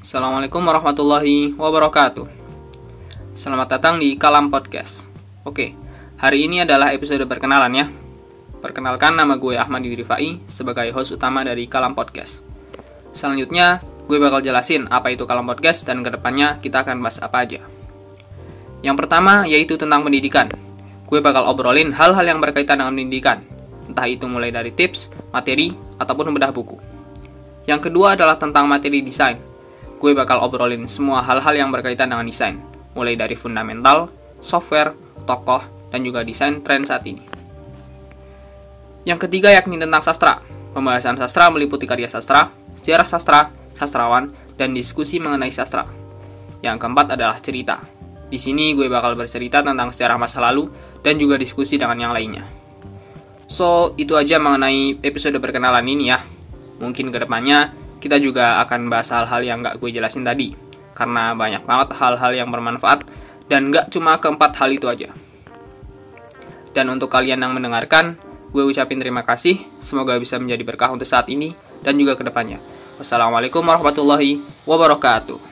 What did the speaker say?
Assalamualaikum warahmatullahi wabarakatuh. Selamat datang di Kalam Podcast. Oke, hari ini adalah episode perkenalan ya. Perkenalkan nama gue Ahmad Rifai sebagai host utama dari Kalam Podcast. Selanjutnya, gue bakal jelasin apa itu Kalam Podcast dan ke depannya kita akan bahas apa aja. Yang pertama yaitu tentang pendidikan. Gue bakal obrolin hal-hal yang berkaitan dengan pendidikan, entah itu mulai dari tips, materi, ataupun membedah buku. Yang kedua adalah tentang materi desain gue bakal obrolin semua hal-hal yang berkaitan dengan desain, mulai dari fundamental, software, tokoh, dan juga desain tren saat ini. Yang ketiga yakni tentang sastra. Pembahasan sastra meliputi karya sastra, sejarah sastra, sastrawan, dan diskusi mengenai sastra. Yang keempat adalah cerita. Di sini gue bakal bercerita tentang sejarah masa lalu dan juga diskusi dengan yang lainnya. So, itu aja mengenai episode perkenalan ini ya. Mungkin ke depannya kita juga akan bahas hal-hal yang gak gue jelasin tadi. Karena banyak banget hal-hal yang bermanfaat dan gak cuma keempat hal itu aja. Dan untuk kalian yang mendengarkan, gue ucapin terima kasih. Semoga bisa menjadi berkah untuk saat ini dan juga ke depannya. Wassalamualaikum warahmatullahi wabarakatuh.